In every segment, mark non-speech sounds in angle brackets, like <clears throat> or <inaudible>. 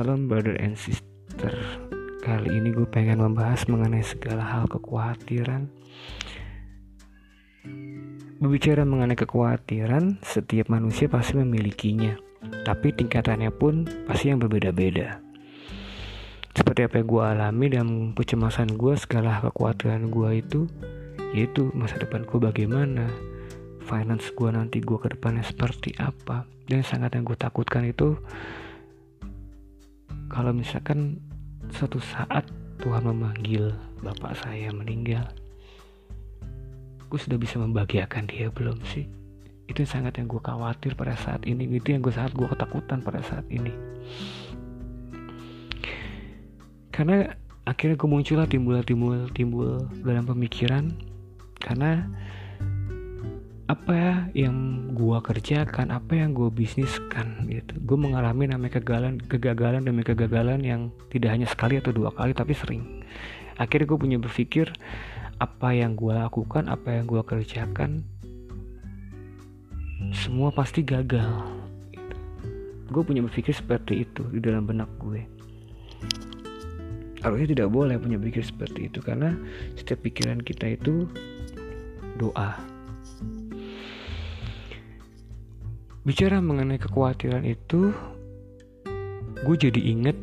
Shalom brother and sister. Kali ini gue pengen membahas mengenai segala hal kekhawatiran. Berbicara mengenai kekhawatiran, setiap manusia pasti memilikinya. Tapi tingkatannya pun pasti yang berbeda-beda. Seperti apa yang gue alami dan kecemasan gue segala kekhawatiran gue itu Yaitu masa depan gue bagaimana Finance gue nanti gue ke depannya seperti apa. Dan sangat yang gue takutkan itu kalau misalkan suatu saat Tuhan memanggil bapak saya meninggal gue sudah bisa membahagiakan dia belum sih? Itu yang sangat yang gue khawatir pada saat ini itu yang gue sangat gue ketakutan pada saat ini. Karena akhirnya gue muncullah timbul timbul timbul dalam pemikiran karena apa ya yang gua kerjakan apa yang gua bisniskan gitu. Gue mengalami namanya kegagalan kegagalan demi kegagalan yang tidak hanya sekali atau dua kali tapi sering. Akhirnya gue punya berpikir apa yang gue lakukan apa yang gue kerjakan semua pasti gagal gitu. gue punya berpikir seperti itu di dalam benak gue harusnya tidak boleh punya pikir seperti itu karena setiap pikiran kita itu doa bicara mengenai kekhawatiran itu gue jadi inget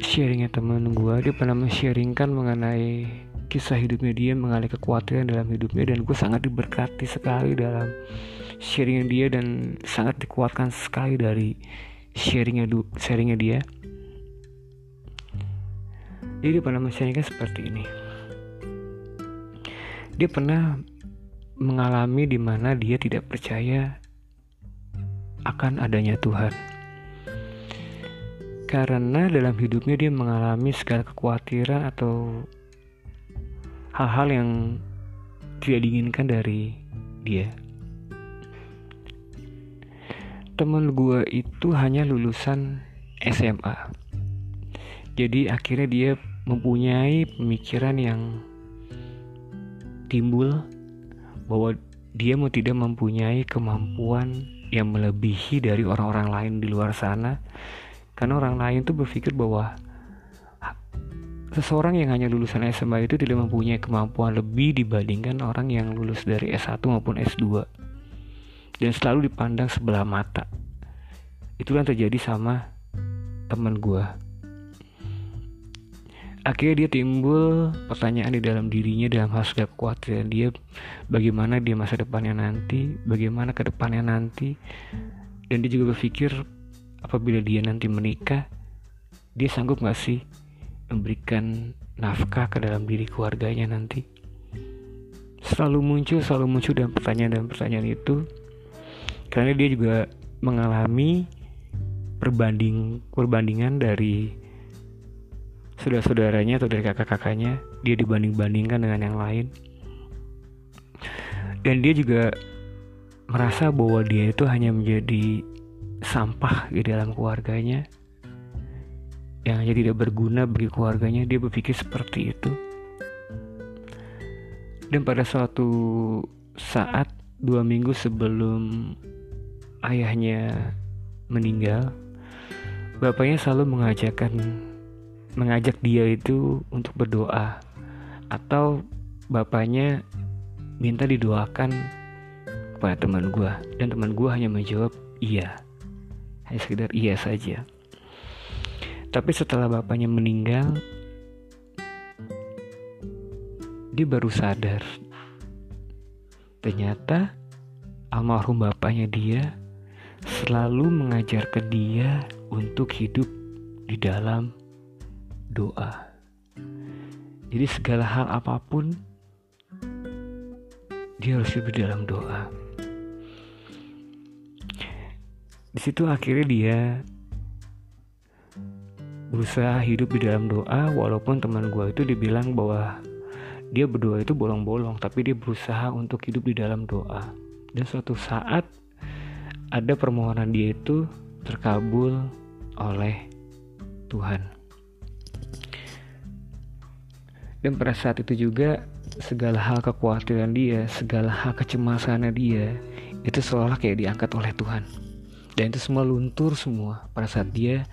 sharingnya temen gue dia pernah men-sharingkan mengenai kisah hidupnya dia mengenai kekhawatiran dalam hidupnya. Dan gue sangat diberkati sekali dalam sharingnya dia dan sangat dikuatkan sekali dari sharingnya sharingnya dia. Jadi dia pernah men-sharingkan seperti ini. Dia pernah mengalami di mana dia tidak percaya akan adanya Tuhan. Karena dalam hidupnya dia mengalami segala kekhawatiran atau hal-hal yang tidak diinginkan dari dia. Temen gue itu hanya lulusan SMA. Jadi akhirnya dia mempunyai pemikiran yang timbul bahwa dia mau tidak mempunyai kemampuan yang melebihi dari orang-orang lain di luar sana. Karena orang lain tuh berpikir bahwa seseorang yang hanya lulusan SMA itu tidak mempunyai kemampuan lebih dibandingkan orang yang lulus dari S1 maupun S2 dan selalu dipandang sebelah mata. Itu yang terjadi sama teman gue akhirnya dia timbul pertanyaan di dalam dirinya dalam hal segala kekhawatiran dia bagaimana dia masa depannya nanti? Bagaimana ke depannya nanti? Dan dia juga berpikir apabila dia nanti menikah dia sanggup gak sih memberikan nafkah ke dalam diri keluarganya nanti? Selalu muncul selalu muncul dalam pertanyaan dan pertanyaan itu. Karena dia juga mengalami perbanding perbandingan dari saudara-saudaranya atau dari kakak-kakaknya dia dibanding-bandingkan dengan yang lain. Dan dia juga merasa bahwa dia itu hanya menjadi sampah di dalam keluarganya yang hanya tidak berguna bagi keluarganya. Dia berpikir seperti itu. Dan pada suatu saat dua minggu sebelum ayahnya meninggal bapaknya selalu mengajarkan mengajak dia itu untuk berdoa. Atau bapaknya minta didoakan kepada teman gue dan teman gue hanya menjawab iya. Hanya sekedar iya saja. Tapi setelah bapaknya meninggal dia baru sadar. Ternyata almarhum bapaknya dia selalu mengajarkan dia untuk hidup di dalam doa. Jadi segala hal apa pun dia harus hidup dalam doa. Di situ akhirnya dia berusaha hidup di dalam doa walaupun teman gue itu dibilang bahwa dia berdoa itu bolong-bolong tapi dia berusaha untuk hidup di dalam doa dan suatu saat ada permohonan dia itu terkabul oleh Tuhan. Dan pada saat itu juga segala hal kekhawatiran dia, segala hal kecemasannya dia itu seolah kayak diangkat oleh Tuhan. dan itu semua luntur semua. Pada saat dia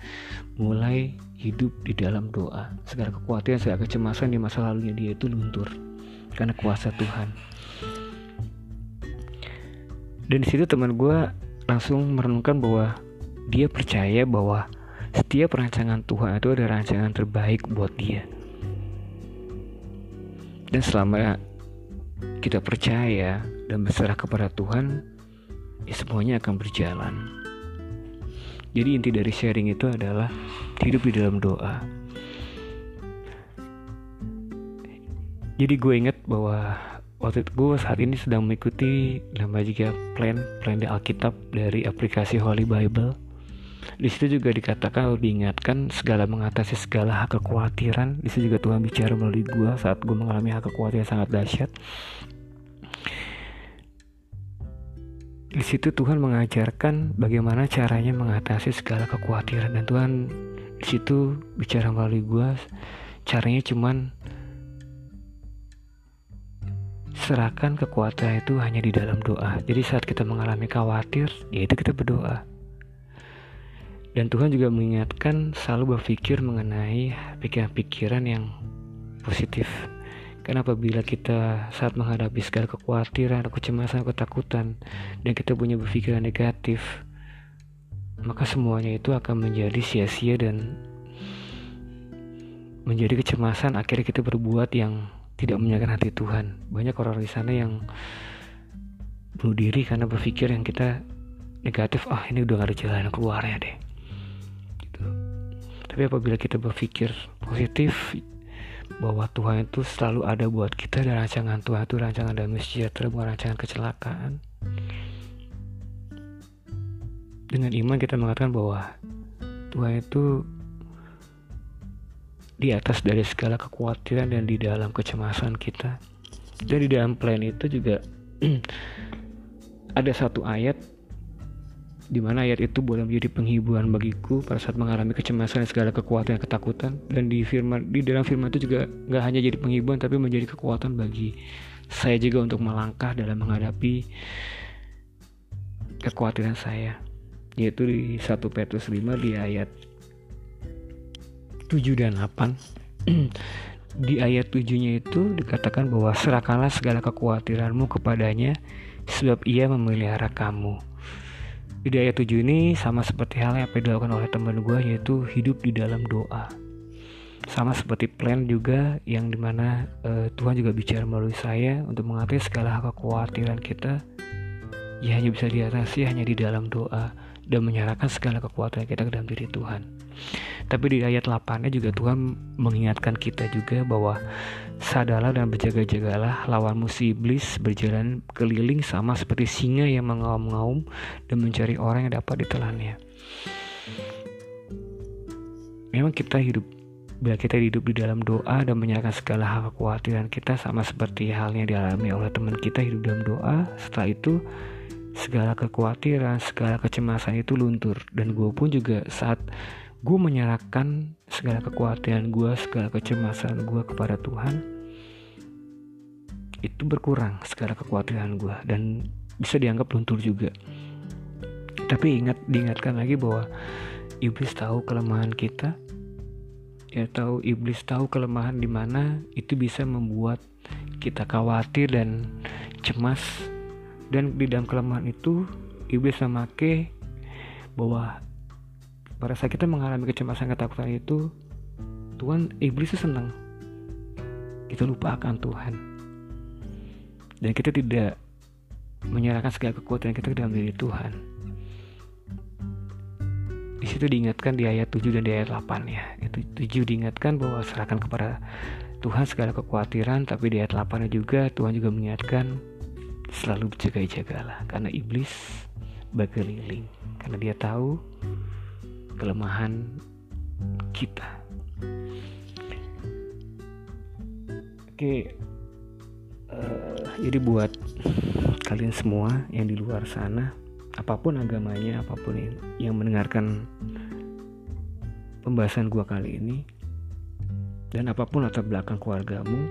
mulai hidup di dalam doa segala kekhawatiran segala kecemasan di masa lalunya dia itu luntur karena kuasa Tuhan. Dan di situ teman gue langsung merenungkan bahwa dia percaya bahwa setiap rancangan Tuhan itu ada rancangan terbaik buat dia dan selama kita percaya dan berserah kepada Tuhan ya semuanya akan berjalan. Jadi inti dari sharing itu adalah hidup di dalam doa. Jadi gue inget bahwa waktu itu gue saat ini sedang mengikuti nama juga plan plan di Alkitab dari aplikasi Holy Bible di situ juga dikatakan diingatkan segala mengatasi segala hak kekhawatiran. Di situ juga Tuhan bicara melalui gue saat gue mengalami hak kekhawatiran sangat dahsyat. Di situ Tuhan mengajarkan bagaimana caranya mengatasi segala kekhawatiran. Dan Tuhan di situ bicara melalui gue caranya cuman serahkan kekuatan itu hanya di dalam doa. Jadi saat kita mengalami khawatir yaitu kita berdoa dan Tuhan juga mengingatkan selalu berpikir mengenai pikiran-pikiran yang positif karena apabila kita saat menghadapi segala kekhawatiran, kecemasan, ketakutan, dan kita punya berpikiran negatif, maka semuanya itu akan menjadi sia-sia dan menjadi kecemasan. Akhirnya kita berbuat yang tidak menyenangkan hati Tuhan. Banyak orang di sana yang bunuh diri karena berpikir yang kita negatif. Ah ini udah gak ada jalan keluarnya deh. Tapi apabila kita berpikir positif, bahwa Tuhan itu selalu ada buat kita dan rancangan Tuhan itu rancangan damai sejahtera bukan rancangan kecelakaan. Dengan iman kita mengatakan bahwa Tuhan itu di atas dari segala kekhawatiran dan di dalam kecemasan kita. Dan di dalam plan itu juga <clears throat> ada satu ayat di mana ayat itu boleh menjadi penghiburan bagiku pada saat mengalami kecemasan dan segala kekuatan dan ketakutan. Dan di firman di dalam firman itu juga nggak hanya jadi penghiburan tapi menjadi kekuatan bagi saya juga untuk melangkah dalam menghadapi kekhawatiran saya. Yaitu di 1 Petrus 5 di ayat 7 dan 8 <clears throat> di ayat 7 nya itu dikatakan bahwa serahkanlah segala kekhawatiranmu kepadanya sebab ia memelihara kamu di ayat 7 ini sama seperti hal yang dilakukan oleh teman gue yaitu hidup di dalam doa. Sama seperti plan juga yang di mana uh, Tuhan juga bicara melalui saya untuk mengatasi segala kekhawatiran kita ya hanya bisa diatasi hanya di dalam doa dan menyerahkan segala kekuatan kita ke dalam diri Tuhan. Tapi di ayat 8-nya juga Tuhan mengingatkan kita juga bahwa Sadarlah dan berjaga-jagalah lawanmu si iblis berjalan keliling sama seperti singa yang mengaum-ngaum dan mencari orang yang dapat ditelannya. Memang kita hidup bila kita hidup di dalam doa dan menyerahkan segala hal kekhawatiran kita sama seperti halnya dialami oleh teman kita hidup dalam doa setelah itu segala kekhawatiran segala kecemasan itu luntur dan gue pun juga saat gue menyerahkan segala kekuatan gue, segala kecemasan gue kepada Tuhan, itu berkurang segala kekuatan gue dan bisa dianggap luntur juga. Tapi ingat, diingatkan lagi bahwa iblis tahu kelemahan kita, ya tahu iblis tahu kelemahan di mana. Itu bisa membuat kita khawatir dan cemas. Dan di dalam kelemahan itu iblis memakai bahwa pada saat kita mengalami kecemasan ketakutan itu Tuhan iblis itu senang. Kita lupa akan Tuhan. Dan kita tidak menyerahkan segala kekuatan kita ke dalam diri Tuhan. Di situ diingatkan di ayat 7 dan di ayat 8 ya. Itu 7 diingatkan bahwa serahkan kepada Tuhan segala kekhawatiran tapi di ayat 8 juga Tuhan juga mengingatkan selalu berjaga-jagalah. Karena iblis berkeliling. Karena dia tahu kelemahan kita. Oke, uh, jadi buat kalian semua yang di luar sana, apa pun agamanya, apa pun yang, mendengarkan pembahasan gua kali ini, dan apa pun latar belakang keluargamu,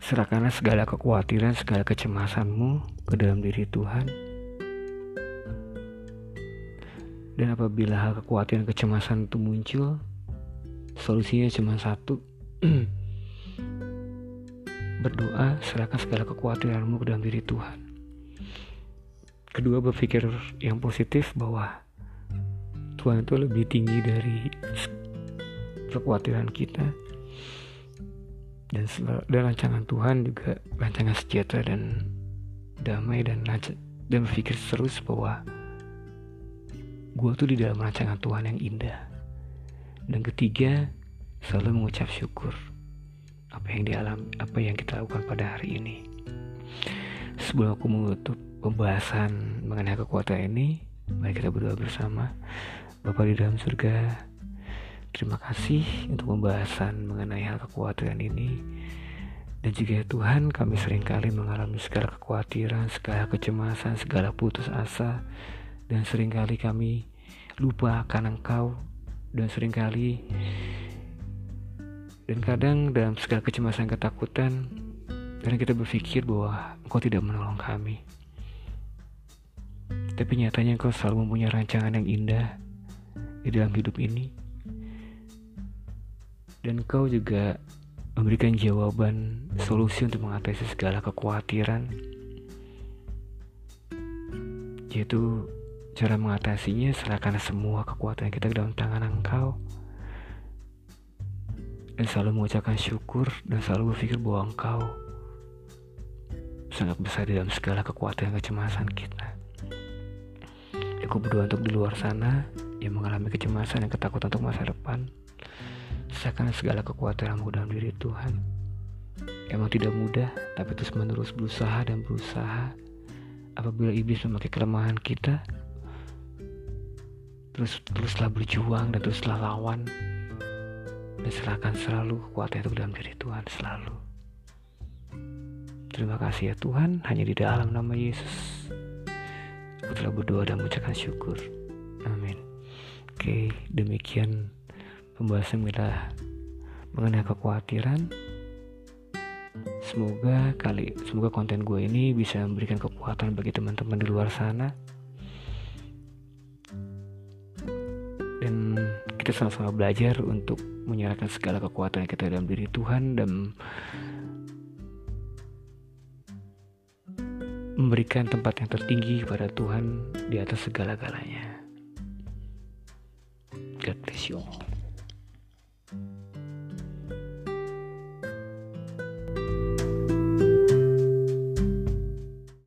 serahkanlah segala kekhawatiran, segala kecemasanmu ke dalam diri Tuhan. Dan apabila hal kekhawatiran kecemasan itu muncul, solusinya cuma satu. <clears throat> Berdoa, serahkan segala kekhawatiranmu ke dalam diri Tuhan. Kedua, berpikir yang positif bahwa Tuhan itu lebih tinggi dari kekhawatiran kita dan dan rancangan Tuhan juga rancangan sejahtera dan damai dan dan berpikir terus bahwa gue tuh di dalam rancangan Tuhan yang indah dan ketiga selalu mengucap syukur apa yang dialami apa yang kita lakukan pada hari ini sebelum aku menutup pembahasan mengenai kekuatan ini mari kita berdoa bersama Bapak di dalam surga Terima kasih untuk pembahasan mengenai hal kekhawatiran ini. Dan juga ya Tuhan kami sering kali mengalami segala kekhawatiran, segala kecemasan, segala putus asa. Dan sering kali kami lupa akan Engkau. Dan sering kali dan kadang dalam segala kecemasan ketakutan karena kita berpikir bahwa engkau tidak menolong kami tapi nyatanya engkau selalu mempunyai rancangan yang indah di dalam hidup ini dan kau juga memberikan jawaban solusi untuk mengatasi segala kekhawatiran yaitu cara mengatasinya serahkan semua kekuatan kita ke dalam tangan engkau dan selalu mengucapkan syukur dan selalu berpikir bahwa engkau sangat besar di dalam segala kekuatan dan kecemasan kita. Aku berdoa untuk di luar sana yang mengalami kecemasan dan ketakutan untuk masa depan. Serahkan segala kekuatanmu dalam diri Tuhan. Emang tidak mudah, tapi terus menerus berusaha dan berusaha. Apabila iblis memakai kelemahan kita, terus teruslah berjuang dan teruslah lawan dan serahkan selalu kekuatan itu dalam diri Tuhan selalu. Terima kasih ya Tuhan, hanya di dalam nama Yesus. Aku telah berdoa dan mengucapkan syukur. Amin. Oke, demikian pembahasan kita mengenai kekhawatiran semoga kali semoga konten gue ini bisa memberikan kekuatan bagi teman-teman di luar sana kita sama-sama belajar untuk menyerahkan segala kekuatan kita dalam diri Tuhan dan memberikan tempat yang tertinggi kepada Tuhan di atas segala-galanya. God bless you all.